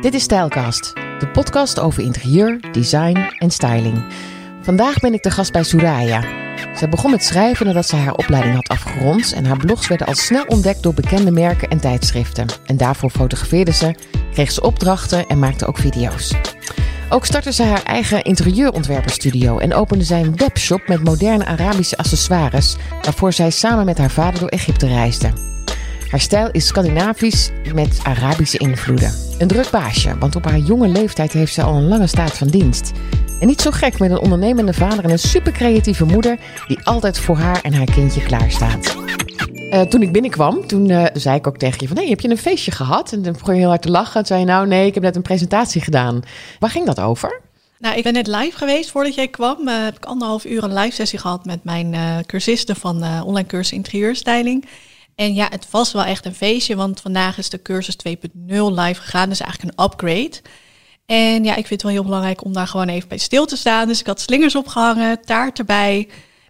Dit is Stijlcast, de podcast over interieur, design en styling. Vandaag ben ik de gast bij Soraya. Zij begon met schrijven nadat ze haar opleiding had afgerond en haar blogs werden al snel ontdekt door bekende merken en tijdschriften. En daarvoor fotografeerde ze, kreeg ze opdrachten en maakte ook video's. Ook startte ze haar eigen interieurontwerperstudio en opende zij een webshop met moderne Arabische accessoires, waarvoor zij samen met haar vader door Egypte reisde. Haar stijl is Scandinavisch met Arabische invloeden. Een druk baasje, want op haar jonge leeftijd heeft ze al een lange staat van dienst. En niet zo gek met een ondernemende vader en een supercreatieve moeder die altijd voor haar en haar kindje klaarstaat. Uh, toen ik binnenkwam, toen uh, zei ik ook tegen je van... hey, heb je een feestje gehad? En toen begon je heel hard te lachen. En zei je, nou nee, ik heb net een presentatie gedaan. Waar ging dat over? Nou, ik ben net live geweest voordat jij kwam. Uh, heb ik anderhalf uur een live sessie gehad met mijn cursisten van online cursus interieurstyling. En ja, het was wel echt een feestje, want vandaag is de cursus 2.0 live gegaan. Dus eigenlijk een upgrade. En ja, ik vind het wel heel belangrijk om daar gewoon even bij stil te staan. Dus ik had slingers opgehangen, taart erbij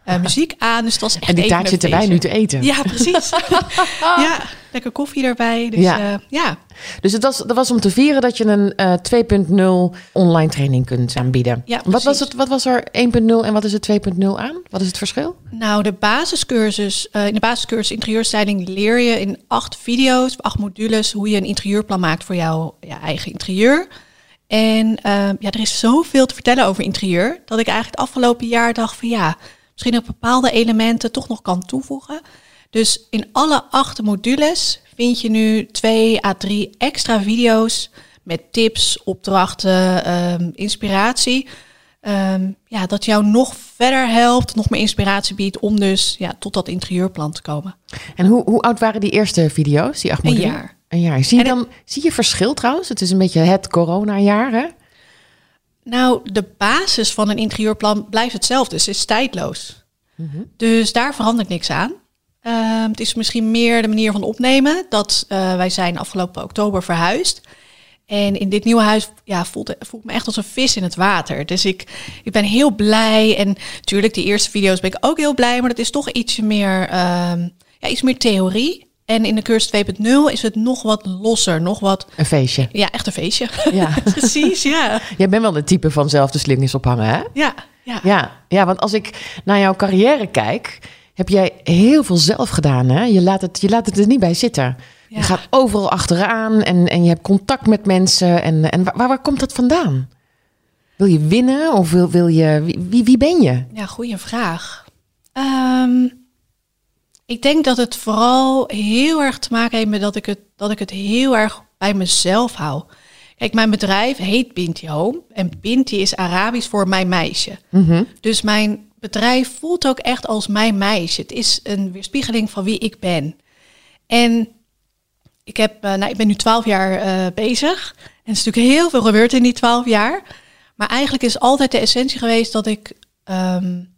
uh, muziek aan. Dus het was echt En die taart zitten wij nu te eten. Ja, precies. ja, lekker koffie erbij. Dus ja. Uh, ja. Dus het was, dat was om te vieren dat je een uh, eh, 2.0 online training kunt aanbieden. Ja, wat, was het, wat was er 1.0 en wat is het 2.0 aan? Wat is het verschil? Nou, de basiscursus, in de basiscursus interieurstyling leer je in acht video's, acht modules, hoe je een interieurplan maakt voor jouw ja, eigen interieur. En ja, er is zoveel te vertellen over interieur, dat ik eigenlijk het afgelopen jaar dacht van ja, misschien ook bepaalde elementen toch nog kan toevoegen. Dus in alle acht modules vind je nu twee à drie extra video's met tips, opdrachten, ehm, inspiratie. Um, ja, dat jou nog verder helpt, nog meer inspiratie biedt om dus ja, tot dat interieurplan te komen. En hoe, hoe oud waren die eerste video's, die acht modules? Een jaar. Een jaar. Zie je dan zie je verschil trouwens? Het is een beetje het corona-jaar, hè? Nou, de basis van een interieurplan blijft hetzelfde. Dus het is tijdloos. Mhm. Dus daar verandert niks aan. Uh, het is misschien meer de manier van opnemen. Dat uh, wij zijn afgelopen oktober verhuisd. En in dit nieuwe huis ja, voelt, voelt me echt als een vis in het water. Dus ik, ik ben heel blij. En natuurlijk, die eerste video's ben ik ook heel blij. Maar dat is toch iets meer, uh, ja, iets meer theorie. En in de cursus 2.0 is het nog wat losser, nog wat... Een feestje. Ja, echt een feestje. Ja. Precies, ja. Jij bent wel de type van zelf de slingers ophangen, hè? Ja, ja. Ja, ja, want als ik naar jouw carrière kijk, heb jij heel veel zelf gedaan, hè? Je laat het, je laat het er niet bij zitten. Je gaat overal achteraan en, en je hebt contact met mensen. En, en waar, waar komt dat vandaan? Wil je winnen of wil, wil je... Wie, wie ben je? Ja, goede vraag. Um, ik denk dat het vooral heel erg te maken heeft met dat ik het, dat ik het heel erg bij mezelf hou. Kijk, mijn bedrijf heet Binti Home. En Binti is Arabisch voor mijn meisje. Mhm. Dus mijn bedrijf voelt ook echt als mijn meisje. Het is een weerspiegeling van wie ik ben. En ik, heb, uh, nou, ik ben nu twaalf jaar uh, bezig. En er is natuurlijk heel veel gebeurd in die twaalf jaar. Maar eigenlijk is altijd de essentie geweest dat ik um,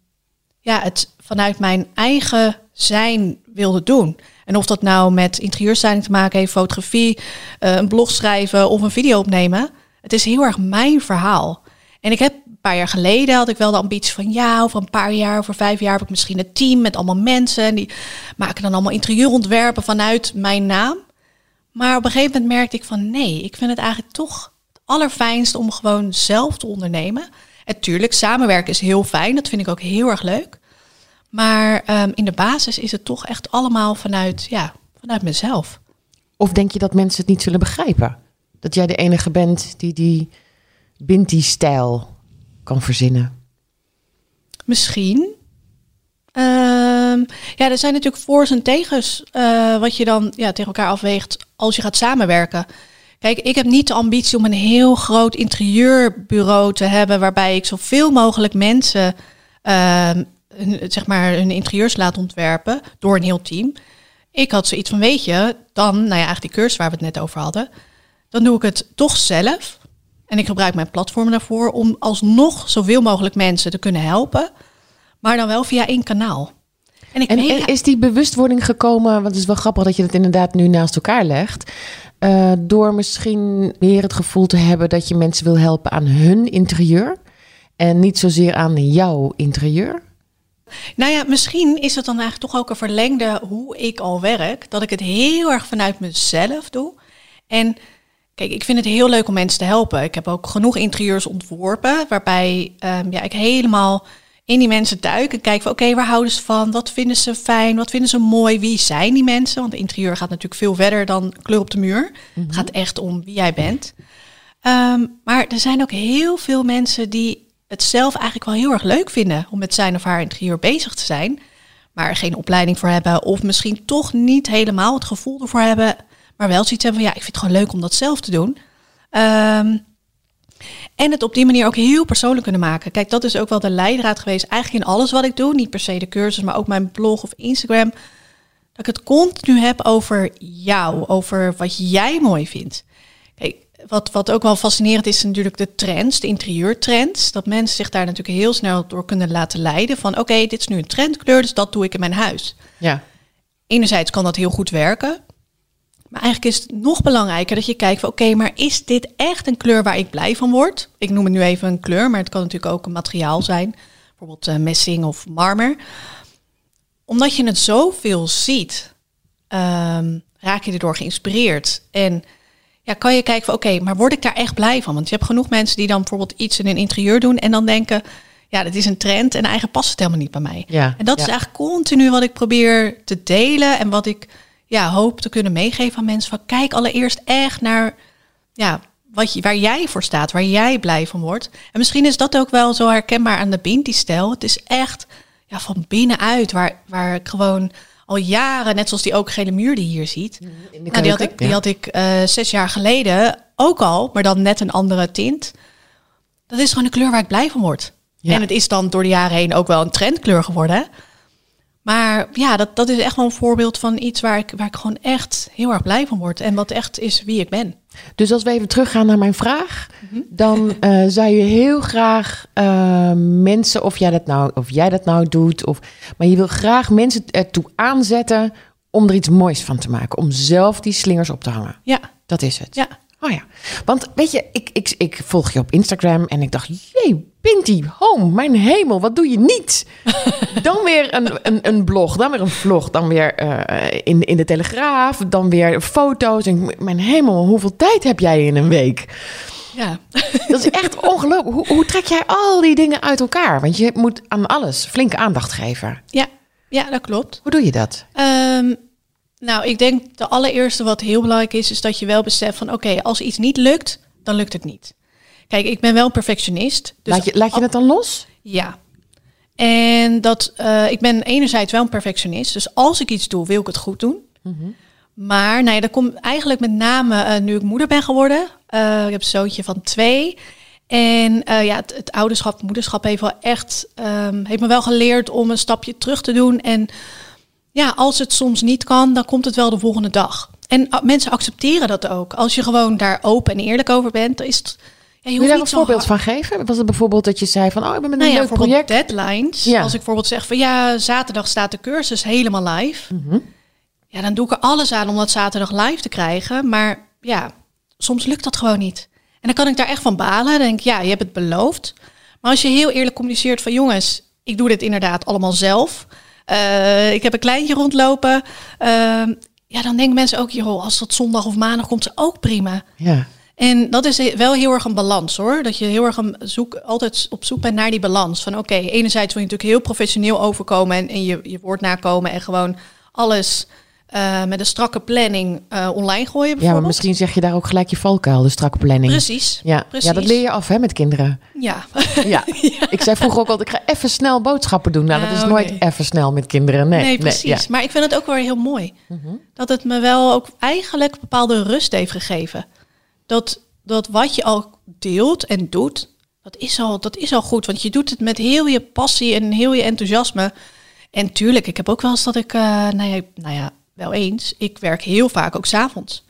ja, het vanuit mijn eigen zijn wilde doen. En of dat nou met interieurstyling te maken heeft, fotografie, uh, een blog schrijven of een video opnemen. Het is heel erg mijn verhaal. En ik heb een paar jaar geleden had ik wel de ambitie van ja, over een paar jaar, over vijf jaar heb ik misschien een team met allemaal mensen. En die maken dan allemaal interieurontwerpen vanuit mijn naam. Maar op een gegeven moment merkte ik van nee, ik vind het eigenlijk toch het allerfijnst om gewoon zelf te ondernemen. En tuurlijk, samenwerken is heel fijn, dat vind ik ook heel erg leuk. Maar um, in de basis is het toch echt allemaal vanuit, ja, vanuit mezelf. Of denk je dat mensen het niet zullen begrijpen? Dat jij de enige bent die die Binti-stijl kan verzinnen? Misschien. Um, ja, er zijn natuurlijk voor's en tegens uh, wat je dan ja, tegen elkaar afweegt als je gaat samenwerken. Kijk, ik heb niet de ambitie om een heel groot interieurbureau te hebben waarbij ik zoveel mogelijk mensen uh, zeg maar, hun interieurs laat ontwerpen door een heel team. Ik had zoiets van, weet je, dan, nou ja, eigenlijk die cursus waar we het net over hadden, dan doe ik het toch zelf. En ik gebruik mijn platform daarvoor om alsnog zoveel mogelijk mensen te kunnen helpen, maar dan wel via één kanaal. En, ik en is die bewustwording gekomen, want het is wel grappig dat je het inderdaad nu naast elkaar legt, uh, door misschien meer het gevoel te hebben dat je mensen wil helpen aan hun interieur en niet zozeer aan jouw interieur? Nou ja, misschien is het dan eigenlijk toch ook een verlengde hoe ik al werk. Dat ik het heel erg vanuit mezelf doe. En Kijk, ik vind het heel leuk om mensen te helpen. Ik heb ook genoeg interieurs ontworpen, waarbij ehm, ja, ik helemaal in die mensen duik en kijk van oké, waar houden ze van? Wat vinden ze fijn? Wat vinden ze mooi? Wie zijn die mensen? Want interieur gaat natuurlijk veel verder dan kleur op de muur. Het gaat echt om wie jij bent. Ehm, maar er zijn ook heel veel mensen die het zelf eigenlijk wel heel erg leuk vinden om met zijn of haar interieur bezig te zijn, maar er geen opleiding voor hebben of misschien toch niet helemaal het gevoel ervoor hebben, maar wel zoiets hebben van ja, ik vind het gewoon leuk om dat zelf te doen. Ehm, en het op die manier ook heel persoonlijk kunnen maken. Kijk, dat is ook wel de leidraad geweest eigenlijk in alles wat ik doe. Niet per se de cursus, maar ook mijn blog of Instagram. Dat ik het continu heb over jou, over wat jij mooi vindt. Wat, wat ook wel fascinerend is natuurlijk de trends, de interieurtrends. Dat mensen zich daar natuurlijk heel snel door kunnen laten leiden. Van oké, dit is nu een trendkleur, dus dat doe ik in mijn huis. Ja. Enerzijds kan dat heel goed werken. Maar eigenlijk is het nog belangrijker dat je kijkt van oké, maar is dit echt een kleur waar ik blij van word? Ik noem het nu even een kleur, maar het kan natuurlijk ook een materiaal zijn. Bijvoorbeeld uh, messing of marmer. Omdat je het zoveel ziet, um, raak je erdoor geïnspireerd. En ja, kan je kijken van oké, maar word ik daar echt blij van? Want je hebt genoeg mensen die dan bijvoorbeeld iets in een interieur doen en dan denken, ja, dat is een trend en eigen past het helemaal niet bij mij. Ja, en dat ja. is eigenlijk continu wat ik probeer te delen en wat ik ja, hoop te kunnen meegeven aan mensen. Van kijk allereerst echt naar ja, wat je, waar jij voor staat, waar jij blij van wordt. En misschien is dat ook wel zo herkenbaar aan de Binti-stijl. Het is echt ja, van binnenuit, waar, waar ik gewoon al jaren, net zoals die ook gele muur die je hier ziet. In de Nou, die had ik, die ja. had ik eh, zes jaar geleden ook al, maar dan net een andere tint. Dat is gewoon een kleur waar ik blij van word. Ja. En het is dan door de jaren heen ook wel een trendkleur geworden. Maar ja, dat, dat is echt wel een voorbeeld van iets waar ik, waar ik gewoon echt heel erg blij van word. En wat echt is wie ik ben. Dus als we even teruggaan naar mijn vraag, Mhm. dan eh, zou je heel graag eh, mensen, of jij dat nou, of jij dat nou doet, of, maar je wil graag mensen ertoe aanzetten om er iets moois van te maken, om zelf die slingers op te hangen. Ja, Dat is het. ja. Oh ja, want weet je, ik, ik, ik volg je op Instagram en ik dacht, jee, Pinty, home, mijn hemel, wat doe je niet? dan weer een, een, een blog, dan weer een vlog, dan weer eh, in, in de Telegraaf, dan weer foto's. En mijn hemel, hoeveel tijd heb jij in een week? ja. Dat is echt ongelooflijk. Hoe, hoe trek jij al die dingen uit elkaar? Want je moet aan alles flinke aandacht geven. ja, ja, dat klopt. Hoe doe je dat? Ehm, nou, ik denk de allereerste wat heel belangrijk is, is dat je wel beseft van oké, als iets niet lukt, dan lukt het niet. Kijk, ik ben wel een perfectionist. Dus laat je, laat je het dan los? Ja. En dat, eh, ik ben enerzijds wel een perfectionist. Dus als ik iets doe, wil ik het goed doen. Maar nou ja, dat komt eigenlijk met name eh, nu ik moeder ben geworden. Eh, ik heb een zoontje van twee. En ja, het, het ouderschap, het moederschap heeft wel echt, ehm, heeft me wel geleerd om een stapje terug te doen. En ja, als het soms niet kan, dan komt het wel de volgende dag. En ah, mensen accepteren dat ook. Als je gewoon daar open en eerlijk over bent, dan is het. Ja, je Wil je daar een voorbeeld van geven? Was het bijvoorbeeld dat je zei van, oh, ik ben met een nou ja, leuk bijvoorbeeld project. deadlines. Ja. Als ik bijvoorbeeld zeg van ja, zaterdag staat de cursus helemaal live. Ja, dan doe ik er alles aan om dat zaterdag live te krijgen. Maar ja, soms lukt dat gewoon niet. En dan kan ik daar echt van balen. Dan denk ik, ja, je hebt het beloofd. Maar als je heel eerlijk communiceert van jongens, ik doe dit inderdaad allemaal zelf. Eh, ik heb een kleintje rondlopen. Ehm, ja, dan denken mensen ook, joh, als dat zondag of maandag komt, is ook prima. Ja. En dat is wel heel erg een balans hoor. Dat je heel erg een zoek, altijd op zoek bent naar die balans. Van oké, enerzijds wil je natuurlijk heel professioneel overkomen en, en je, je woord nakomen en gewoon alles eh, met een strakke planning eh, online gooien ja, maar misschien zeg je daar ook gelijk je valkuil, de strakke planning. Precies. Ja. precies. ja, dat leer je af hè, met kinderen. Ja. Ja. Ik zei vroeger ook altijd, ik ga even snel boodschappen doen. Nou, dat is Oh, nooit even snel met kinderen. Nee, Nee, precies. ja. Maar ik vind het ook wel heel mooi. Mhm. Dat het me wel ook eigenlijk bepaalde rust heeft gegeven. Dat, dat wat je al deelt en doet, dat is, al, dat is al goed. Want je doet het met heel je passie en heel je enthousiasme. En tuurlijk, ik heb ook wel eens dat ik, eh, nou, ja, nou ja, wel eens, ik werk heel vaak ook s'avonds.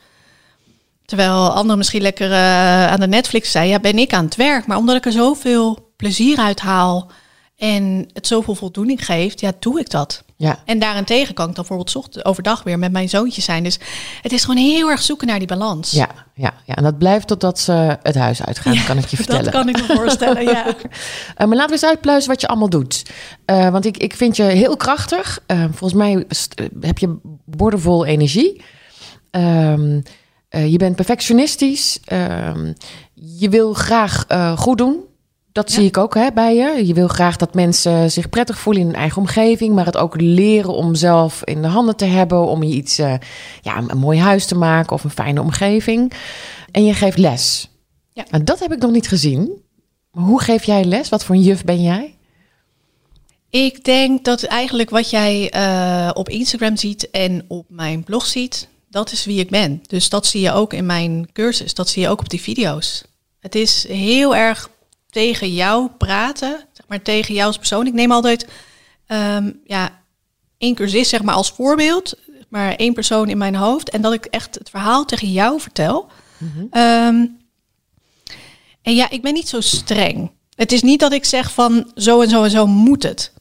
Terwijl anderen misschien lekker eh, aan de Netflix zijn, ja, ben ik aan het werk. Maar omdat ik er zoveel plezier uit haal en het zoveel voldoening geeft, ja, doe ik dat. Ja. En daarentegen kan ik dan bijvoorbeeld ochtend- overdag weer met mijn zoontje zijn. Dus het is gewoon heel erg zoeken naar die balans. Ja, ja, ja, en dat blijft totdat ze het huis uitgaan, kan ik je vertellen. Dat kan ik me voorstellen, ja. Eh, maar laten we eens uitpluizen wat je allemaal doet. Eh, want ik, ik vind je heel krachtig. Eh, volgens mij heb je bordenvol energie. Ehm, je bent perfectionistisch. Ehm, je wil graag goed doen. Dat zie ik ook hè, bij je. Je wil graag dat mensen zich prettig voelen in hun eigen omgeving, maar het ook leren om zelf in de handen te hebben, om je iets, ja, een mooi huis te maken of een fijne omgeving. En je geeft les. Ja. Nou, dat heb ik nog niet gezien. Maar hoe geef jij les? Wat voor een juf ben jij? Ik denk dat eigenlijk wat jij uh, op Instagram ziet en op mijn blog ziet, dat is wie ik ben. Dus dat zie je ook in mijn cursus, dat zie je ook op die video's. Het is heel erg tegen jou praten, zeg maar tegen jou als persoon. Ik neem altijd um, ja, één cursus zeg maar als voorbeeld, maar één persoon in mijn hoofd. En dat ik echt het verhaal tegen jou vertel. Mm en ja, ik ben niet zo streng. Het is niet dat ik zeg van zo en zo en zo moet het.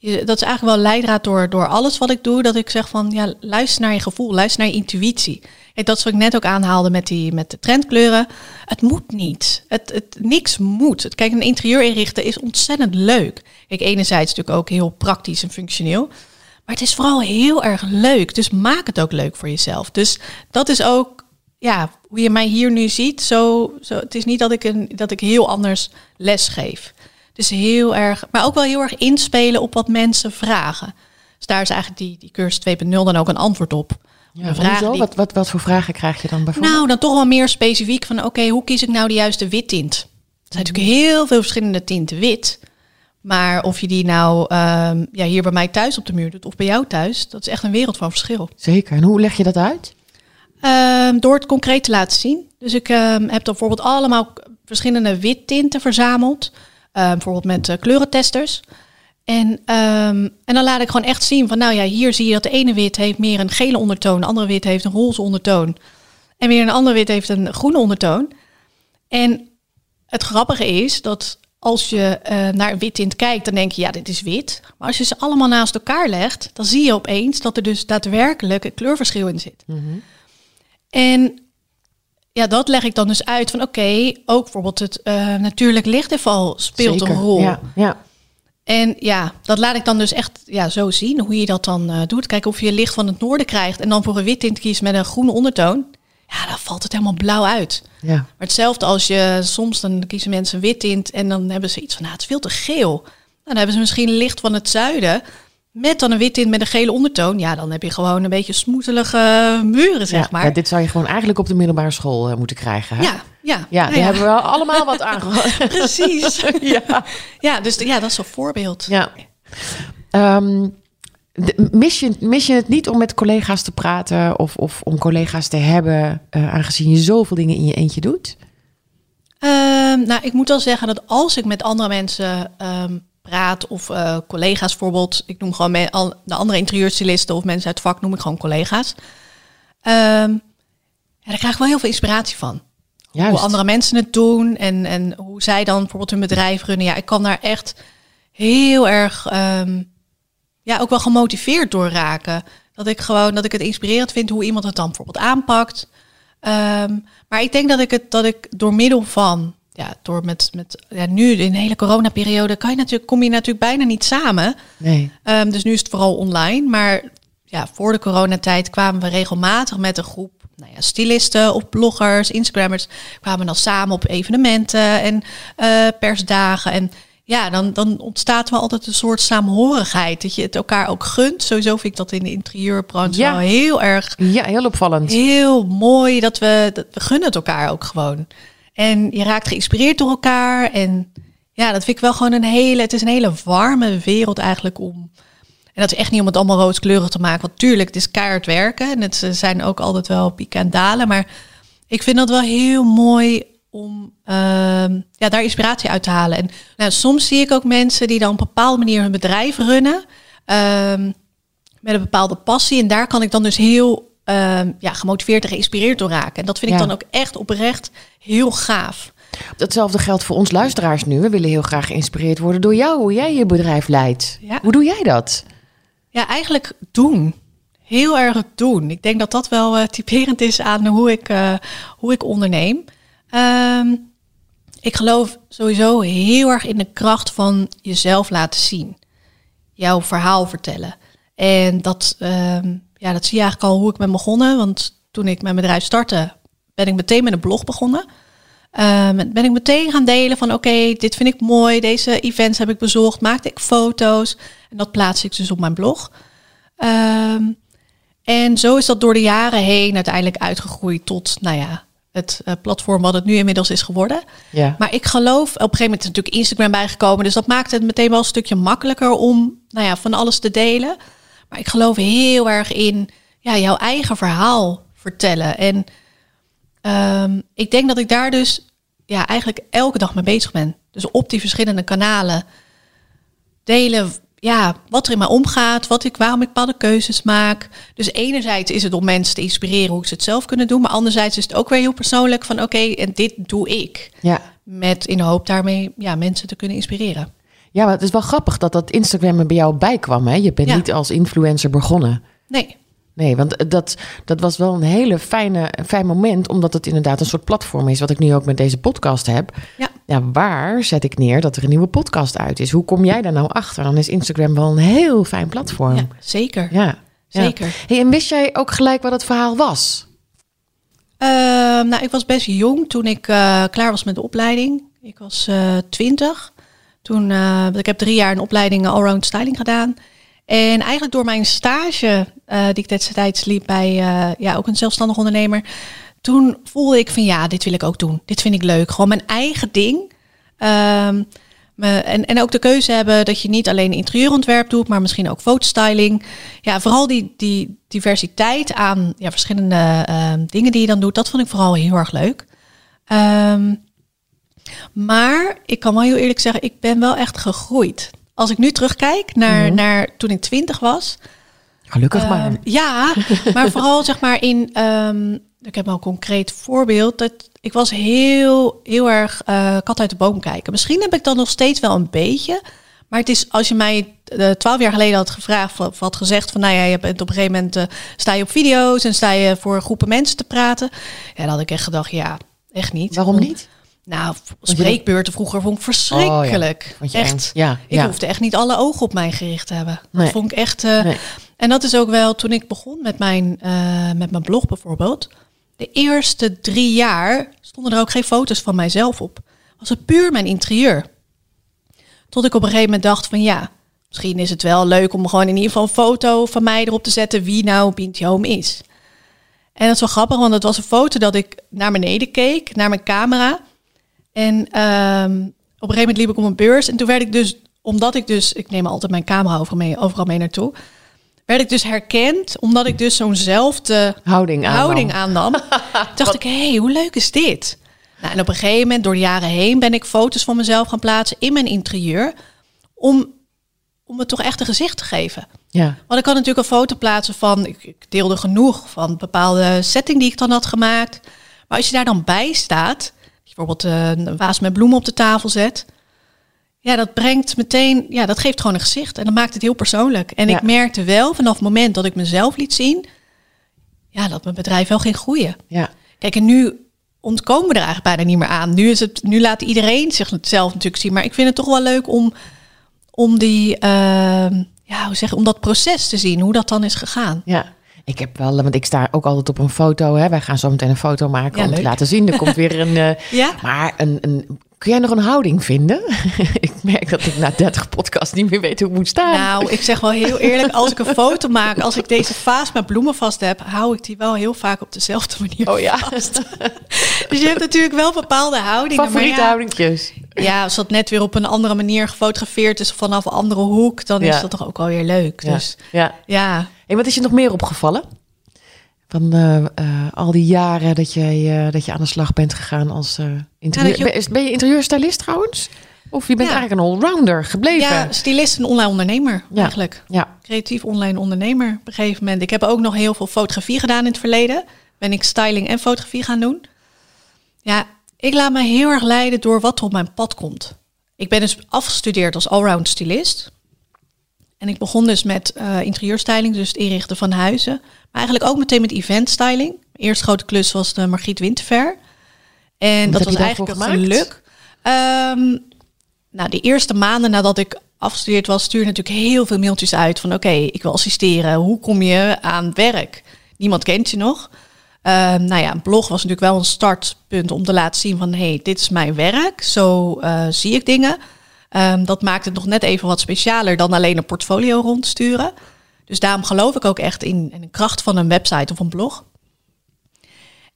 Dat is eigenlijk wel leidraad door, door alles wat ik doe. Dat ik zeg van ja, luister naar je gevoel, luister naar je intuïtie. Dat is wat ik net ook aanhaalde met, die, met de trendkleuren. Het moet niet. Het, het, niks moet. Kijk, een interieur inrichten is ontzettend leuk. Kijk, enerzijds natuurlijk ook heel praktisch en functioneel. Maar het is vooral heel erg leuk. Dus maak het ook leuk voor jezelf. Dus dat is ook ja, hoe je mij hier nu ziet, zo, zo, het is niet dat ik, een, dat ik heel anders les geef. Dus heel erg, maar ook wel heel erg inspelen op wat mensen vragen. Dus daar is eigenlijk die, die cursus 2.0 dan ook een antwoord op. Ja, vragen die... wat, wat, wat voor vragen krijg je dan bijvoorbeeld? Nou, dan toch wel meer specifiek van oké, hoe kies ik nou de juiste wittint? Er zijn natuurlijk heel veel verschillende tinten wit. Maar of je die nou ehm, ja, hier bij mij thuis op de muur doet of bij jou thuis, dat is echt een wereld van verschil. Zeker. En hoe leg je dat uit? Ehm, door het concreet te laten zien. Dus ik um, heb dan bijvoorbeeld allemaal verschillende wittinten verzameld. Um, bijvoorbeeld met uh, kleurentesters. En, en dan laat ik gewoon echt zien van, nou ja, hier zie je dat de ene wit heeft meer een gele ondertoon, de andere wit heeft een roze ondertoon. En weer een andere wit heeft een groene ondertoon. En het grappige is dat als je uh, naar een wittint kijkt, dan denk je, ja, dit is wit. Maar als je ze allemaal naast elkaar legt, dan zie je opeens dat er dus daadwerkelijk een kleurverschil in zit. Mm en ja, dat leg ik dan dus uit van oké, ook bijvoorbeeld het uh, natuurlijk lichtinval speelt een rol. Ja, ja. En ja, dat laat ik dan dus echt ja, zo zien, hoe je dat dan uh, doet. Kijken of je licht van het noorden krijgt en dan voor een wit tint kiest met een groene ondertoon. Ja, dan valt het helemaal blauw uit. Ja. Maar hetzelfde als je soms dan kiezen mensen wit tint en dan hebben ze iets van, nou, het is veel te geel. Dan hebben ze misschien licht van het zuiden. Met dan een wit in met een gele ondertoon. Ja, dan heb je gewoon een beetje smoezelige muren, zeg maar. Ja, dit zou je gewoon eigenlijk op de middelbare school uh, moeten krijgen. Hè? Ja, ja. Ja, die hebben we allemaal wat aangehad. Precies. ja. ja, dus ja, dat is een voorbeeld. Ja. Um, mis, je, mis je het niet om met collega's te praten of, of om collega's te hebben, uh, aangezien je zoveel dingen in je eentje doet? Um, nou, ik moet wel zeggen dat als ik met andere mensen um, praat of uh, collega's bijvoorbeeld. Ik noem gewoon me, al, de andere interieurstylisten of mensen uit het vak noem ik gewoon collega's. Um, ja, daar krijg ik wel heel veel inspiratie van. Juist. Hoe andere mensen het doen en, en hoe zij dan bijvoorbeeld hun bedrijf runnen. Ja, ik kan daar echt heel erg, um, ja, ook wel gemotiveerd door raken. Dat ik gewoon, dat ik het inspirerend vind hoe iemand het dan bijvoorbeeld aanpakt. Um, maar ik denk dat ik het, dat ik door middel van ja, door met, met ja, nu in de hele coronaperiode kan je natuurlijk, kom je natuurlijk bijna niet samen. Nee. Um, dus nu is het vooral online. Maar ja, voor de coronatijd kwamen we regelmatig met een groep nou ja, stylisten of bloggers, Instagrammers, kwamen dan samen op evenementen en uh, persdagen. En ja, dan, dan ontstaat wel altijd een soort saamhorigheid. Dat je het elkaar ook gunt. Sowieso vind ik dat in de interieurbranche ja. wel heel erg... Ja, heel opvallend. Heel mooi dat we, dat we gunnen het elkaar ook gewoon. En je raakt geïnspireerd door elkaar. En ja, dat vind ik wel gewoon een hele. Het is een hele warme wereld eigenlijk om. En dat is echt niet om het allemaal rooskleurig te maken. Want tuurlijk, het is keihard werken. En het zijn ook altijd wel pieken en dalen. Maar ik vind dat wel heel mooi om uh, ja, daar inspiratie uit te halen. En nou, soms zie ik ook mensen die dan op een bepaalde manier hun bedrijf runnen. Uh, met een bepaalde passie. En daar kan ik dan dus heel Ehm, ja, gemotiveerd en geïnspireerd door raken. En dat vind ik dan ook echt oprecht heel gaaf. Hetzelfde geldt voor ons luisteraars nu. We willen heel graag geïnspireerd worden door jou, hoe jij je bedrijf leidt. Hoe doe jij dat? Ja, eigenlijk doen. Heel erg doen. Ik denk dat dat wel uh, typerend is aan hoe ik, uh, hoe ik onderneem. Ehm, ik geloof sowieso heel erg in de kracht van jezelf laten zien. Jouw verhaal vertellen. En dat, um, ja, dat zie je eigenlijk al hoe ik ben begonnen. Want toen ik mijn bedrijf startte, ben ik meteen met een blog begonnen. Ehm, ben ik meteen gaan delen van oké, dit vind ik mooi, deze events heb ik bezocht, maakte ik foto's en dat plaats ik dus op mijn blog. Ehm, en zo is dat door de jaren heen uiteindelijk uitgegroeid tot, nou ja, het uh, platform wat het nu inmiddels is geworden. Ja. Maar ik geloof, op een gegeven moment is natuurlijk Instagram bijgekomen, dus dat maakt het meteen wel een stukje makkelijker om, nou ja, van alles te delen. Maar ik geloof heel erg in, ja, jouw eigen verhaal vertellen. En um, ik denk dat ik daar dus, ja, eigenlijk elke dag mee bezig ben. Dus op die verschillende kanalen delen ja, wat er in mij omgaat, wat ik, waarom ik bepaalde keuzes maak. Dus enerzijds is het om mensen te inspireren hoe ze het zelf kunnen doen, maar anderzijds is het ook weer heel persoonlijk van oké, en dit doe ik. Ja. Met in de hoop daarmee ja, mensen te kunnen inspireren. Ja, maar het is wel grappig dat dat Instagram er bij jou bijkwam. Hè? Je bent Ja. niet als influencer begonnen. Nee, Nee, want dat, dat was wel een hele fijne, fijn moment, omdat het inderdaad een soort platform is, wat ik nu ook met deze podcast heb. Ja. ja, waar zet ik neer dat er een nieuwe podcast uit is? Hoe kom jij daar nou achter? Dan is Instagram wel een heel fijn platform. ja, zeker. Ja, ja. Zeker. Hey, en wist jij ook gelijk wat het verhaal was? Ehm, nou, ik was best jong toen ik eh, klaar was met de opleiding. Ik was eh, twintig. Toen, eh, ik heb drie jaar een opleiding allround styling gedaan. En eigenlijk door mijn stage eh, die ik destijds liep bij eh, ja, ook een zelfstandig ondernemer. Toen voelde ik van ja, dit wil ik ook doen. Dit vind ik leuk. Gewoon mijn eigen ding. Ehm, me, en, en ook de keuze hebben dat je niet alleen interieurontwerp doet, maar misschien ook fotostyling. Ja, vooral die, die diversiteit aan ja, verschillende ehm, dingen die je dan doet, dat vond ik vooral heel erg leuk. Ehm, maar ik kan wel heel eerlijk zeggen, ik ben wel echt gegroeid. Als ik nu terugkijk naar, Mhm. naar toen ik twintig was. Gelukkig maar. Ehm, ja, maar vooral zeg maar in. ehm, ik heb wel een concreet voorbeeld. Dat ik was heel, heel erg eh, kat uit de boom kijken. Misschien heb ik dat nog steeds wel een beetje. Maar het is als je mij eh, twaalf jaar geleden had gevraagd of had gezegd van nou ja, je bent op een gegeven moment eh, sta je op video's en sta je voor groepen mensen te praten. Ja, dan had ik echt gedacht, ja, echt niet. Waarom Om- niet? Nou, spreekbeurten vroeger vond ik verschrikkelijk. Vond je echt. eng? Ja, Ik ja. hoefde echt niet alle ogen op mij gericht te hebben. Dat Nee. vond ik echt. eh, Nee. En dat is ook wel toen ik begon met mijn, eh, met mijn blog bijvoorbeeld. De eerste drie jaar stonden er ook geen foto's van mijzelf op. Was het puur mijn interieur. Tot ik op een gegeven moment dacht van ja, misschien is het wel leuk om gewoon in ieder geval een foto van mij erop te zetten wie nou Binti Home is. En dat is wel grappig, want het was een foto dat ik naar beneden keek, naar mijn camera. En ehm, op een gegeven moment liep ik om een beurs en toen werd ik dus, omdat ik dus, ik neem altijd mijn camera overal mee, overal mee naartoe, werd ik dus herkend omdat ik dus zo'nzelfde Houding houding aannam. Dacht ik, hé, hey, hoe leuk is dit? Nou, en op een gegeven moment, door de jaren heen, ben ik foto's van mezelf gaan plaatsen in mijn interieur. Om, om het toch echt een gezicht te geven. Ja, Want ik kan natuurlijk een foto plaatsen van, ik, ik deelde genoeg van een bepaalde setting die ik dan had gemaakt. Maar als je daar dan bij staat, bijvoorbeeld eh, een vaas met bloemen op de tafel zet. Ja, dat brengt meteen, ja, dat geeft gewoon een gezicht. En dat maakt het heel persoonlijk. En Ja. ik merkte wel vanaf het moment dat ik mezelf liet zien, ja, dat mijn bedrijf wel ging groeien. ja. Kijk, en nu ontkomen we er eigenlijk bijna niet meer aan. Nu, is het, nu laat iedereen zichzelf natuurlijk zien. Maar ik vind het toch wel leuk om, om, die, ehm, ja, hoe zeg, om dat proces te zien, hoe dat dan is gegaan. Ja, ik heb wel, want ik sta ook altijd op een foto. Hè. Wij gaan zo meteen een foto maken Ja, om te leuk. laten zien. Er komt weer een. eh, Ja? maar een, een, kun jij nog een houding vinden? ik merk dat ik na 30 podcasts niet meer weet hoe ik moet staan. Nou, ik zeg wel heel eerlijk, als ik een foto maak, als ik deze vaas met bloemen vast heb, hou ik die wel heel vaak op dezelfde manier oh ja, vast. Dus je hebt natuurlijk wel bepaalde houdingen. favoriete ja, houdingjes. ja, als dat net weer op een andere manier gefotografeerd is vanaf een andere hoek, dan is dat toch ook alweer leuk. Ja. Dus ja. En wat is je nog meer opgevallen? Van eh, eh, al die jaren dat, jij, eh, dat je aan de slag bent gegaan als interieur... je- Ben, je interieurstylist trouwens? Of je bent Ja. eigenlijk een allrounder gebleven? ja stylist en online ondernemer Ja. eigenlijk. ja. creatief online ondernemer op een gegeven moment. Ik heb ook nog heel veel fotografie gedaan in het verleden. Ben ik styling en fotografie gaan doen. Ja, ik laat me heel erg leiden door wat er op mijn pad komt. Ik ben dus afgestudeerd als allround stylist. En ik begon dus met eh interieurstyling, dus het inrichten van huizen. Maar eigenlijk ook meteen met event styling. Mijn eerste grote klus was de Margriet Winterver. En Wat dat was eigenlijk een geluk. Ehm, nou, de eerste maanden nadat ik afgestudeerd was, stuurde natuurlijk heel veel mailtjes uit van oké, ik wil assisteren. Hoe kom je aan werk? Niemand kent je nog. Ehm, nou ja, een blog was natuurlijk wel een startpunt om te laten zien van... hé, hey, dit is mijn werk, zo eh, zie ik dingen. Ehm, dat maakt het nog net even wat specialer dan alleen een portfolio rondsturen. Dus daarom geloof ik ook echt in, in de kracht van een website of een blog.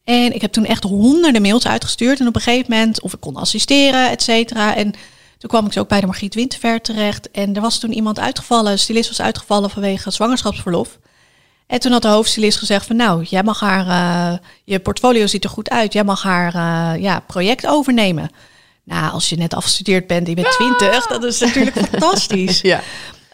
En ik heb toen echt honderden mails uitgestuurd. En op een gegeven moment, of ik kon assisteren, et cetera. En toen kwam ik zo ook bij de Margriet Winterver terecht. En er was toen iemand uitgevallen, een stylist was uitgevallen vanwege zwangerschapsverlof. En toen had de hoofdstylist gezegd van nou, jij mag haar, uh, je portfolio ziet er goed uit, jij mag haar uh, ja, project overnemen. Nou, als je net afgestudeerd bent en je bent twintig, dat is natuurlijk fantastisch. Ja.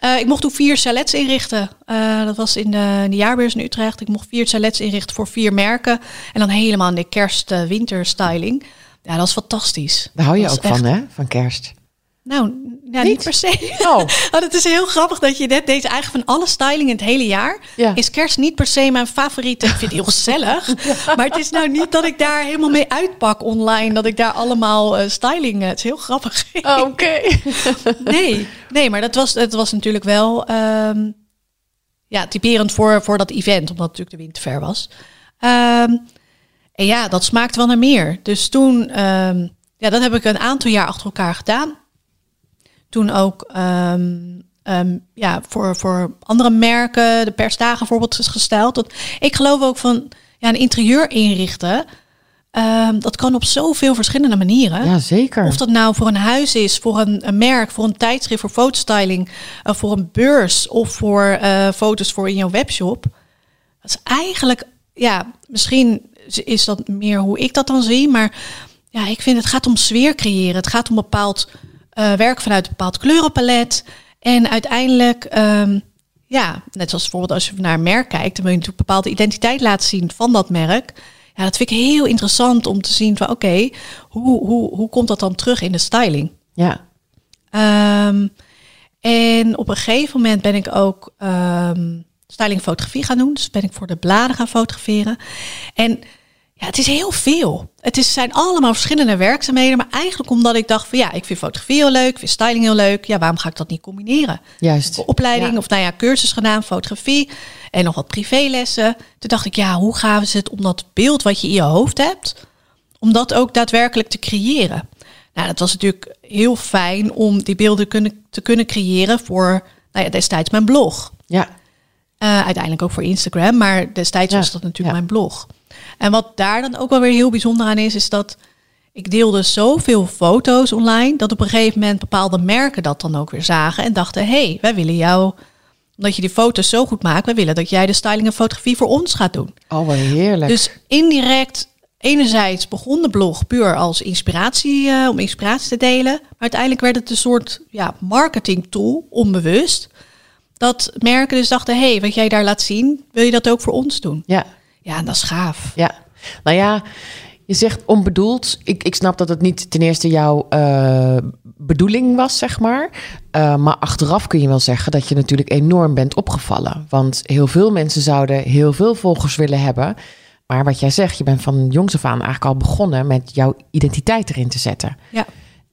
Uh, ik mocht toen vier chalets inrichten. Uh, dat was in de, in de, jaarbeurs in Utrecht. Ik mocht vier chalets inrichten voor vier merken. En dan helemaal in de kerst-winterstyling. ja, dat is fantastisch. Daar hou je ook echt- van, hè? Van kerst. Nou, ja, Niet? niet? per se. Oh. Is heel grappig dat je net deze eigenlijk van alle styling in het hele jaar Ja. is kerst niet per se mijn favoriete. Ik vind het heel gezellig, maar het is nou niet dat ik daar helemaal mee uitpak online. Dat ik daar allemaal eh, styling. eh, het is heel grappig. Oké. nee, nee, maar dat was, het was natuurlijk wel ehm, ja, typerend voor, voor dat event, omdat het natuurlijk de winterfair was. Ehm, en ja, dat smaakt wel naar meer. Dus toen, ehm, ja, dat heb ik een aantal jaar achter elkaar gedaan. Toen ook ehm, ehm, ja, voor, voor andere merken, de persdagen bijvoorbeeld, is gesteld. Dat, ik geloof ook van ja, een interieur inrichten. ehm, dat kan op zoveel verschillende manieren. Ja, zeker. Of dat nou voor een huis is, voor een, een merk, voor een tijdschrift, voor fotostyling, uh, voor een beurs of voor uh, foto's voor in jouw webshop. Dat is eigenlijk, ja, misschien is dat meer hoe ik dat dan zie, maar ja, ik vind het gaat om sfeer creëren. Het gaat om bepaald uh, werk vanuit een bepaald kleurenpalet. En uiteindelijk, um, ja, net zoals bijvoorbeeld als je naar een merk kijkt, dan wil je natuurlijk een bepaalde identiteit laten zien van dat merk. Ja, dat vind ik heel interessant om te zien van oké, okay, hoe, hoe, hoe komt dat dan terug in de styling? Ja. Um, en op een gegeven moment ben ik ook um, styling fotografie gaan doen. Dus ben ik voor de bladen gaan fotograferen. En ja, het is heel veel. Het is, zijn allemaal verschillende werkzaamheden. Maar eigenlijk omdat ik dacht van ja, ik vind fotografie heel leuk. Ik vind styling heel leuk. Ja, waarom ga ik dat niet combineren? Juist. Opleiding ja. of nou ja, cursus gedaan, fotografie. En nog wat privélessen. Toen dacht ik ja, hoe gaven ze het om dat beeld wat je in je hoofd hebt. Om dat ook daadwerkelijk te creëren. Nou, dat was natuurlijk heel fijn om die beelden kunnen, te kunnen creëren voor nou ja, destijds mijn blog. Ja. Uh, uiteindelijk ook voor Instagram, maar destijds Ja, was dat natuurlijk ja. mijn blog. En wat daar dan ook wel weer heel bijzonder aan is, is dat ik deelde zoveel foto's online dat op een gegeven moment bepaalde merken dat dan ook weer zagen en dachten: hé, hey, wij willen jou, omdat je die foto's zo goed maakt, wij willen dat jij de styling en fotografie voor ons gaat doen. Oh, wat heerlijk. Dus indirect, enerzijds begon de blog puur als inspiratie, uh, om inspiratie te delen. Maar uiteindelijk werd het een soort ja, marketing tool, onbewust. Dat merken dus dachten, hé, hey, wat jij daar laat zien, wil je dat ook voor ons doen? ja. Ja, en dat is gaaf. Ja, nou ja, je zegt onbedoeld. Ik, ik snap dat het niet ten eerste jouw uh, bedoeling was, zeg maar. Uh, maar achteraf kun je wel zeggen dat je natuurlijk enorm bent opgevallen. Want heel veel mensen zouden heel veel volgers willen hebben. Maar wat jij zegt, je bent van jongs af aan eigenlijk al begonnen met jouw identiteit erin te zetten. Ja.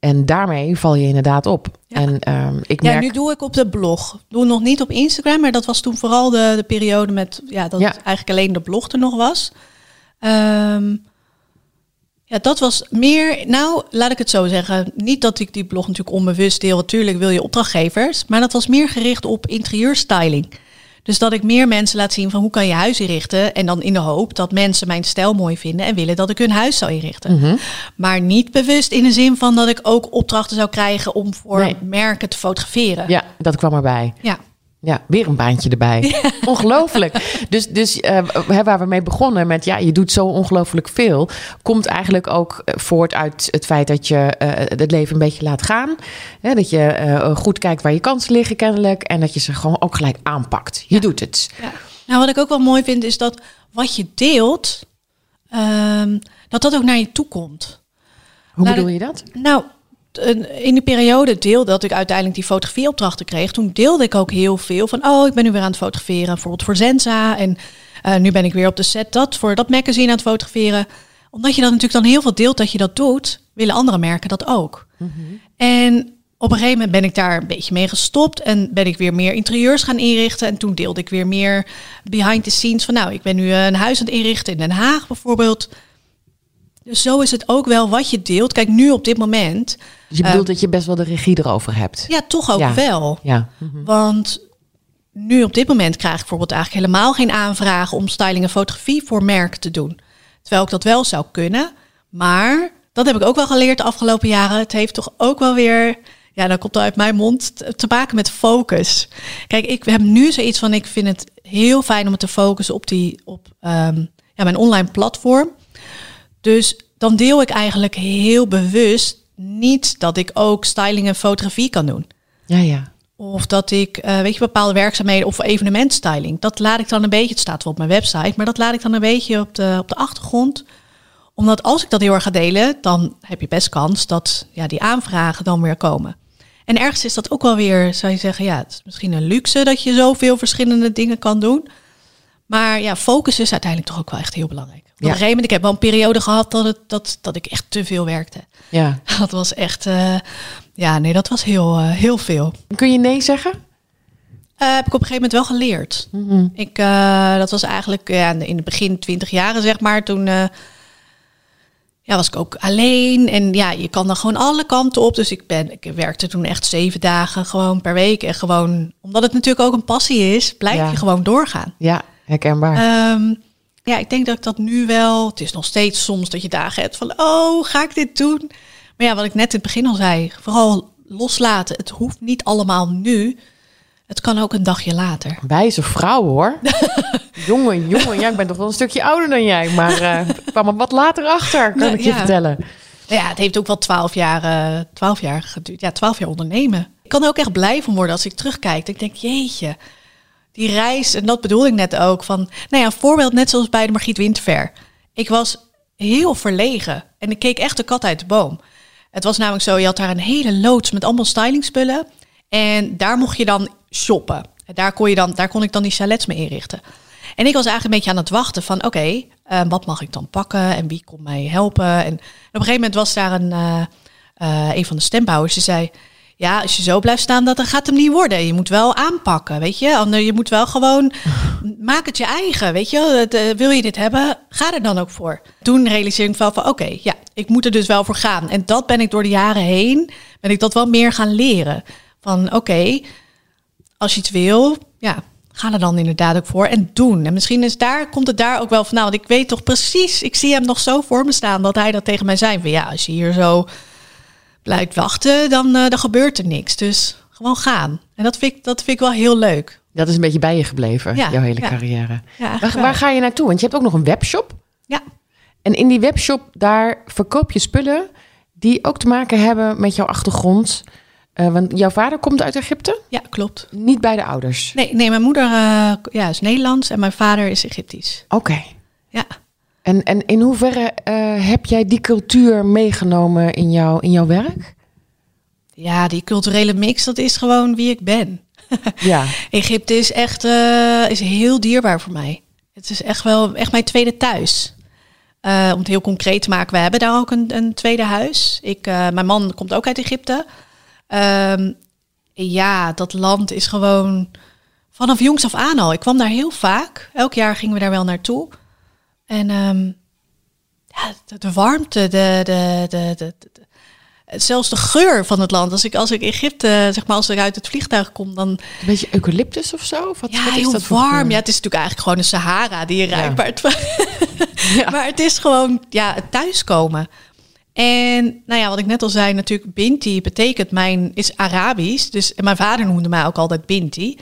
En daarmee val je inderdaad op. Ja. En um, ik Ja, merk... nu doe ik op de blog. Doe nog niet op Instagram, maar dat was toen vooral de, de periode met ja, dat Ja. eigenlijk alleen de blog er nog was. Ehm, ja, dat was meer. Nou, laat ik het zo zeggen. Niet dat ik die blog natuurlijk onbewust deel. Natuurlijk wil je opdrachtgevers, maar dat was meer gericht op interieurstyling. Dus dat ik meer mensen laat zien van hoe kan je huis inrichten. En dan in de hoop dat mensen mijn stijl mooi vinden en willen dat ik hun huis zou inrichten. Mhm. Maar niet bewust in de zin van dat ik ook opdrachten zou krijgen om voor Nee. merken te fotograferen. Ja, dat kwam erbij. Ja. Ja, weer een baantje erbij. Ongelooflijk. Dus, dus uh, waar we mee begonnen met ja, je doet zo ongelooflijk veel, komt eigenlijk ook eh, voort uit het feit dat je uh, het leven een beetje laat gaan. Hè, dat je uh, goed kijkt waar je kansen liggen kennelijk en dat je ze gewoon ook gelijk aanpakt. Je Ja. doet het. Ja. Nou, wat ik ook wel mooi vind is dat wat je deelt, um, dat dat ook naar je toe komt. Hoe bedoel je dat? Nou, in de periode deelde dat ik uiteindelijk die fotografieopdrachten kreeg. Toen deelde ik ook heel veel van, oh, ik ben nu weer aan het fotograferen, bijvoorbeeld voor Zenza. En uh, nu ben ik weer op de set dat voor dat magazine aan het fotograferen. Omdat je dan natuurlijk dan heel veel deelt dat je dat doet, willen andere merken dat ook. Mm -hmm. En Op een gegeven moment ben ik daar een beetje mee gestopt en ben ik weer meer interieurs gaan inrichten. En toen deelde ik weer meer behind the scenes van nou, ik ben nu een huis aan het inrichten in Den Haag bijvoorbeeld. Dus zo is het ook wel wat je deelt. Kijk, nu op dit moment. Dus je bedoelt dat je best wel de regie erover hebt? Ja, toch ook Ja. wel. Ja. Mhm. Want nu op dit moment krijg ik bijvoorbeeld eigenlijk helemaal geen aanvragen om styling en fotografie voor merken te doen. Terwijl ik dat wel zou kunnen. Maar dat heb ik ook wel geleerd de afgelopen jaren. Het heeft toch ook wel weer, ja, dat komt uit mijn mond, te maken met focus. Kijk, ik heb nu zoiets van, ik vind het heel fijn om het te focussen op, die, op ehm, ja, mijn online platform. Dus dan deel ik eigenlijk heel bewust niet dat ik ook styling en fotografie kan doen. Ja, ja. Of dat ik, eh, weet je, bepaalde werkzaamheden of evenementstyling. Dat laat ik dan een beetje, het staat wel op mijn website, maar dat laat ik dan een beetje op de, op de achtergrond. Omdat als ik dat heel erg ga delen, dan heb je best kans dat ja, die aanvragen dan weer komen. En ergens is dat ook wel weer, zou je zeggen, ja, het is misschien een luxe dat je zoveel verschillende dingen kan doen. Maar ja, focus is uiteindelijk toch ook wel echt heel belangrijk. Op Ja. een gegeven moment, ik heb wel een periode gehad dat, het, dat, dat ik echt te veel werkte. ja. Dat was echt, eh, ja, nee, dat was heel, eh, heel veel. Kun je nee zeggen? Eh, heb ik op een gegeven moment wel geleerd. Mhm. Ik, dat was eigenlijk ja, in het begin twintig jaren, zeg maar. Toen ja, was ik ook alleen. En ja, je kan dan gewoon alle kanten op. Dus ik, ben, ik werkte toen echt zeven dagen gewoon per week. En gewoon, omdat het natuurlijk ook een passie is, blijf Ja. je gewoon doorgaan. Ja, herkenbaar. Ehm, ja, ik denk dat ik dat nu wel. Het is nog steeds soms dat je dagen hebt van, oh, ga ik dit doen? Maar ja, wat ik net in het begin al zei, vooral loslaten. Het hoeft niet allemaal nu. Het kan ook een dagje later. Wijze vrouw hoor. jongen, jongen. Ja, ik ben toch wel een stukje ouder dan jij. Maar ik kwam er wat later achter, kan Nou, ik je ja. vertellen. Ja, het heeft ook wel twaalf jaar, eh, twaalf jaar geduurd. Ja, twaalf jaar ondernemen. Ik kan er ook echt blij van worden als ik terugkijk. Ik denk, jeetje, die reis, en dat bedoel ik net ook. Van, nou ja, een voorbeeld net zoals bij de Margriet Winterver. Ik was heel verlegen en ik keek echt de kat uit de boom. Het was namelijk zo, je had daar een hele loods met allemaal stylingspullen. En daar mocht je dan shoppen. En daar kon, je dan, daar kon ik dan die chalets mee inrichten. En ik was eigenlijk een beetje aan het wachten van, oké, eh, wat mag ik dan pakken en wie komt mij helpen? En op een gegeven moment was daar een, eh, eh, een van de stembouwers die zei, ja, als je zo blijft staan, dat dan gaat hem niet worden. Je moet wel aanpakken, weet je. Ander- Je moet wel gewoon, maak het je eigen, weet je. Eh, wil je dit hebben, ga er dan ook voor. Toen realiseerde ik wel van, oké, ja, ik moet er dus wel voor gaan. En dat ben ik door de jaren heen, ben ik dat wel meer gaan leren. Van, oké, als je het wil, ja, ga er dan inderdaad ook voor en doen. En misschien is daar, komt het daar ook wel van, nou, want ik weet toch precies, ik zie hem nog zo voor me staan dat hij dat tegen mij zei. Van ja, als je hier zo blijft wachten, dan, eh, dan gebeurt er niks. Dus gewoon gaan. En dat vind ik, dat vind ik wel heel leuk. Dat is een beetje bij je gebleven, Ja, jouw hele ja. carrière. Ja, Waar, waar ga je naartoe? Want je hebt ook nog een webshop. ja. En in die webshop, daar verkoop je spullen die ook te maken hebben met jouw achtergrond. Eh, want jouw vader komt uit Egypte, ja, klopt. niet bij de ouders. Nee, nee mijn moeder eh, ja, is Nederlands en mijn vader is Egyptisch. Oké. Ja. En, en in hoeverre eh, heb jij die cultuur meegenomen in, jouw in jouw werk? ja, die culturele mix, dat is gewoon wie ik ben. Ja. Egypte is echt eh, is heel dierbaar voor mij. Het is echt wel echt mijn tweede thuis. Eh, om het heel concreet te maken, we hebben daar ook een, een tweede huis. Ik, mijn man komt ook uit Egypte. Ehm, ja, dat land is gewoon vanaf jongs af aan al. Ik kwam daar heel vaak. Elk jaar gingen we daar wel naartoe. En ehm, ja, de, de warmte, de, de, de, de, de- zelfs de geur van het land. Als ik, als ik Egypte, zeg maar, als ik uit het vliegtuig kom, dan Een beetje eucalyptus of zo? Of wat, ja, wat is heel dat warm. geur? Ja, het is natuurlijk eigenlijk gewoon een Sahara die je Ja. ruikt. Maar, het, Ja. maar het is gewoon ja, het thuiskomen. En nou ja, wat ik net al zei, natuurlijk Binti betekent mijn is Arabisch. Dus en mijn vader noemde mij ook altijd Binti.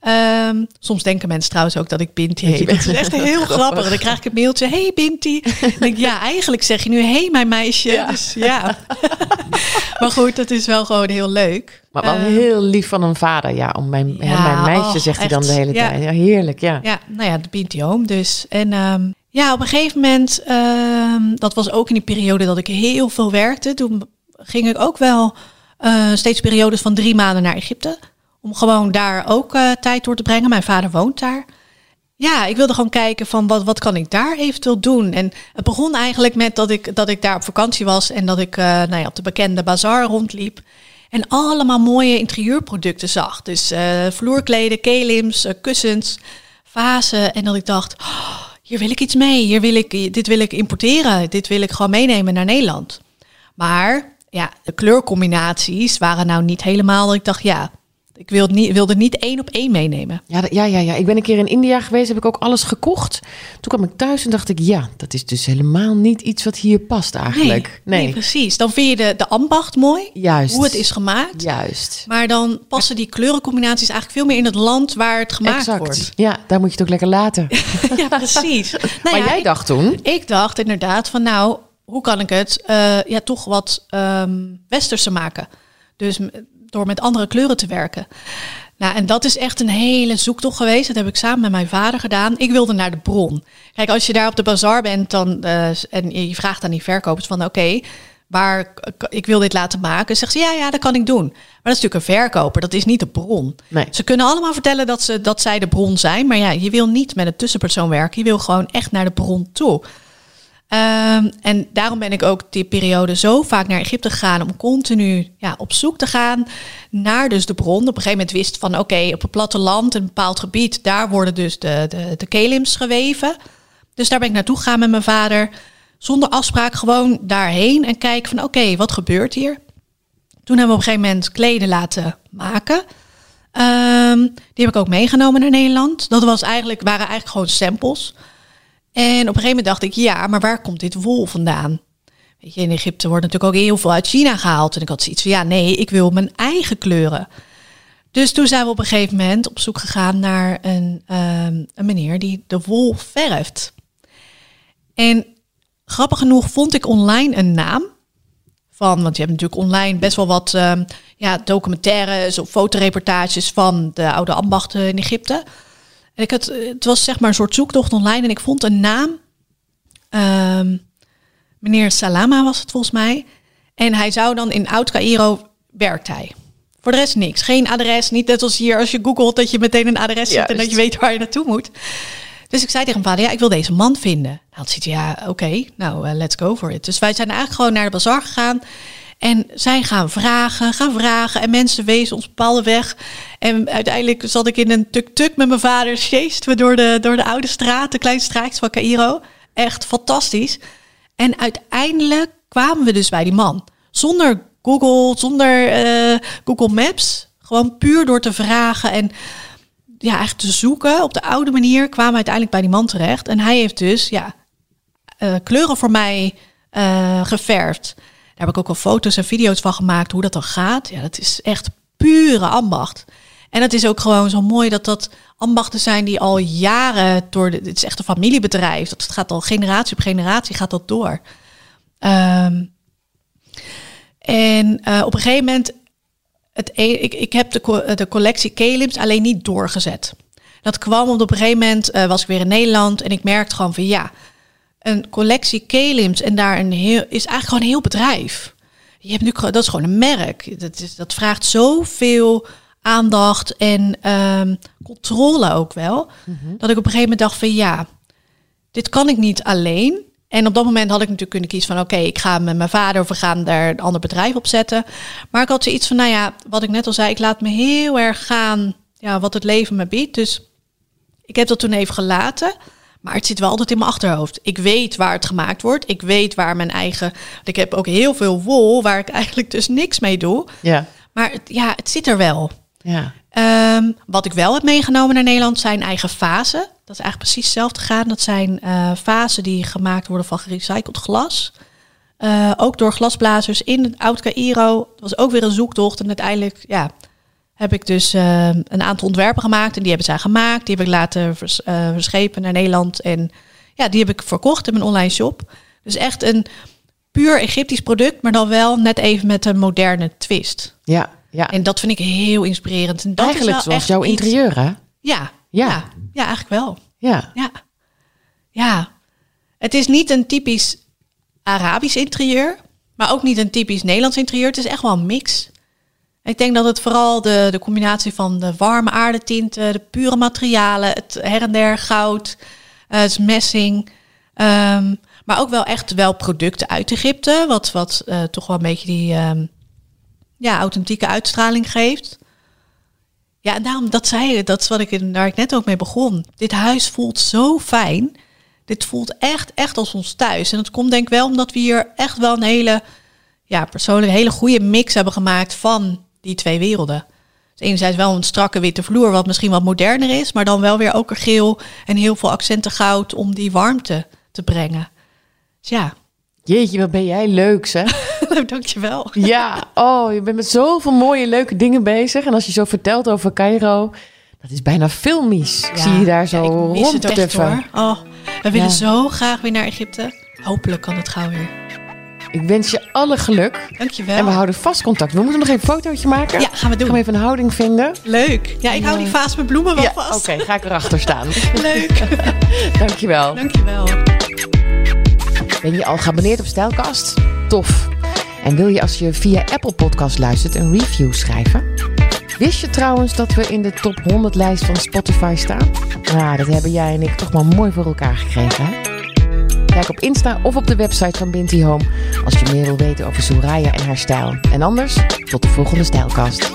Ehm, soms denken mensen trouwens ook dat ik Binti heet. Dat is echt heel grappig. Dan krijg ik een mailtje, hey Binti. Dan denk ik, ja, eigenlijk zeg je nu, hey mijn meisje. Ja. Dus ja. maar goed, dat is wel gewoon heel leuk. Maar wel Ehm, heel lief van een vader, ja. Om mijn, hè, mijn meisje, oh, zegt hij dan de hele Ja. tijd. Ja, heerlijk, ja. Ja, nou ja, de Binti Home dus. En ehm, ja, op een gegeven moment, dat was ook in die periode dat ik heel veel werkte. Toen ging ik ook wel eh, steeds periodes van drie maanden naar Egypte. Om gewoon daar ook eh, tijd door te brengen. Mijn vader woont daar. Ja, ik wilde gewoon kijken van wat, wat kan ik daar eventueel doen. En het begon eigenlijk met dat ik, dat ik daar op vakantie was en dat ik eh, nou ja, op de bekende bazaar rondliep. En allemaal mooie interieurproducten zag. Dus uh, vloerkleden, kelims, kussens, vazen. En dat ik dacht, oh, hier wil ik iets mee. Hier wil ik, dit wil ik importeren. Dit wil ik gewoon meenemen naar Nederland. Maar ja, de kleurcombinaties waren nou niet helemaal ik dacht, ja, ik wilde niet, wilde niet één op één meenemen. Ja, ja, ja, ja. Ik ben een keer in India geweest, heb ik ook alles gekocht. Toen kwam ik thuis en dacht ik, ja, dat is dus helemaal niet iets wat hier past eigenlijk. Nee, nee. precies. Dan vind je de, de ambacht mooi. Juist. Hoe het is gemaakt. Juist. Maar dan passen die kleurencombinaties eigenlijk veel meer in het land waar het gemaakt exact. wordt. Ja, daar moet je het ook lekker laten. ja, precies. nou maar ja, jij dacht toen? Ik dacht inderdaad van nou, hoe kan ik het uh, ja, toch wat um, westerse maken? Dus door met andere kleuren te werken. Nou, en dat is echt een hele zoektocht geweest. Dat heb ik samen met mijn vader gedaan. Ik wilde naar de bron. Kijk, als je daar op de bazaar bent dan, uh, en je vraagt aan die verkopers van oké, waar ik wil dit laten maken, zegt ze ja, ja, dat kan ik doen. Maar dat is natuurlijk een verkoper, dat is niet de bron. Nee. Ze kunnen allemaal vertellen dat, ze, dat zij de bron zijn, maar ja, je wil niet met een tussenpersoon werken. Je wil gewoon echt naar de bron toe. Um, en daarom ben ik ook die periode zo vaak naar Egypte gegaan om continu ja, op zoek te gaan naar dus de bron. Op een gegeven moment wist van oké, op het platteland, een bepaald gebied, daar worden dus de, de, de kelims geweven. Dus daar ben ik naartoe gegaan met mijn vader. Zonder afspraak gewoon daarheen en kijken van oké, wat gebeurt hier? Toen hebben we op een gegeven moment kleden laten maken. Um, die heb ik ook meegenomen naar Nederland. Dat was eigenlijk, waren eigenlijk gewoon samples. En op een gegeven moment dacht ik, ja, maar waar komt dit wol vandaan? Weet je, in Egypte wordt natuurlijk ook heel veel uit China gehaald. En ik had zoiets van, ja, nee, ik wil mijn eigen kleuren. Dus toen zijn we op een gegeven moment op zoek gegaan naar een, um, een meneer die de wol verft. En grappig genoeg vond ik online een naam van, want je hebt natuurlijk online best wel wat um, ja, documentaires of fotoreportages van de oude ambachten in Egypte. En ik had, het was zeg maar een soort zoektocht online en ik vond een naam. Um, meneer Salama was het volgens mij. En hij zou dan in Oud-Cairo werkt hij. Voor de rest niks. Geen adres. Niet net als hier als je googelt dat je meteen een adres ziet en dat je weet waar je naartoe moet. Dus ik zei tegen mijn vader, ja, ik wil deze man vinden. Hij had zoiets, ja, oké, nou, uh, let's go for it. Dus wij zijn eigenlijk gewoon naar de bazaar gegaan. En zij gaan vragen, gaan vragen. En mensen wezen ons bepaalde weg. En uiteindelijk zat ik in een tuk-tuk met mijn vader. Sjeesten we door de, door de oude straat, de kleine straatjes van Cairo. Echt fantastisch. En uiteindelijk kwamen we dus bij die man. Zonder Google, zonder uh, Google Maps. Gewoon puur door te vragen en ja, echt te zoeken. Op de oude manier kwamen we uiteindelijk bij die man terecht. En hij heeft dus ja, uh, kleuren voor mij uh, geverfd heb ik ook al foto's en video's van gemaakt hoe dat dan gaat. Ja, dat is echt pure ambacht. En het is ook gewoon zo mooi dat dat ambachten zijn die al jaren door. De, het is echt een familiebedrijf. Dat gaat al generatie op generatie gaat dat door. Um, en uh, op een gegeven moment, het, e- ik, ik heb de, de collectie Kelims alleen niet doorgezet. Dat kwam op een gegeven moment uh, was ik weer in Nederland en ik merkte gewoon van ja, een collectie Kelims en daar een heel, is eigenlijk gewoon een heel bedrijf. Je hebt nu, dat is gewoon een merk. Dat, is, dat vraagt zoveel aandacht en um, controle ook wel. Mm -hmm. Dat ik op een gegeven moment dacht van ja, dit kan ik niet alleen. En op dat moment had ik natuurlijk kunnen kiezen van oké, okay, ik ga met mijn vader of we gaan daar een ander bedrijf op zetten. Maar ik had zoiets van, nou ja, wat ik net al zei, ik laat me heel erg gaan ja, wat het leven me biedt. Dus ik heb dat toen even gelaten. Maar het zit wel altijd in mijn achterhoofd. Ik weet waar het gemaakt wordt. Ik weet waar mijn eigen. Ik heb ook heel veel wol waar ik eigenlijk dus niks mee doe. Ja. Maar het, ja, het zit er wel. Ja. Um, wat ik wel heb meegenomen naar Nederland zijn eigen fasen. Dat is eigenlijk precies hetzelfde gegaan. Dat zijn uh, fasen die gemaakt worden van gerecycled glas. Uh, ook door glasblazers in het Oud Cairo. Dat was ook weer een zoektocht. En uiteindelijk, ja, heb ik dus uh, een aantal ontwerpen gemaakt. En die hebben zij gemaakt. Die heb ik laten vers, uh, verschepen naar Nederland. En ja, die heb ik verkocht in mijn online shop. Dus echt een puur Egyptisch product, maar dan wel net even met een moderne twist. Ja, ja. En dat vind ik heel inspirerend. En dat eigenlijk is zoals jouw interieur, hè? Ja, ja, ja. Ja, eigenlijk wel. Ja. ja. Ja. Het is niet een typisch Arabisch interieur, maar ook niet een typisch Nederlands interieur. Het is echt wel een mix. Ik denk dat het vooral de, de combinatie van de warme aardetinten, de pure materialen, het her en der goud, uh, het messing. Um, maar ook wel echt wel producten uit Egypte. Wat, wat uh, toch wel een beetje die, um, ja, authentieke uitstraling geeft. Ja, en daarom, dat zei je, dat is wat ik, waar ik net ook mee begon. Dit huis voelt zo fijn. Dit voelt echt, echt als ons thuis. En dat komt denk ik wel omdat we hier echt wel een hele, ja, persoonlijk hele goede mix hebben gemaakt van die twee werelden. Dus enerzijds wel een strakke witte vloer, wat misschien wat moderner is, maar dan wel weer ook geel en heel veel accenten goud om die warmte te brengen. Dus ja. Jeetje, wat ben jij leuk, hè? Dankjewel. Ja, oh, je bent met zoveel mooie, leuke dingen bezig. En als je zo vertelt over Cairo, dat is bijna filmisch. Ik zie je daar zo ja, hoor. Oh, we willen Ja. zo graag weer naar Egypte. Hopelijk kan het gauw weer. Ik wens je alle geluk. Dankjewel. En we houden vast contact. We moeten nog even een fotootje maken. Ja, gaan we doen. Gaan we even een houding vinden. Leuk. Ja, ik hou die vaas met bloemen wel Ja, vast. oké, ga ik erachter staan. Leuk. Dankjewel. Dankjewel. Ben je al geabonneerd op Stijlkast? Tof. En wil je als je via Apple Podcast luistert een review schrijven? Wist je trouwens dat we in de top 100 lijst van Spotify staan? Nou, dat hebben jij en ik toch maar mooi voor elkaar gekregen, hè? Kijk op Insta of op de website van Binty Home als je meer wil weten over Soraya en haar stijl. En anders, tot de volgende Stijlkast.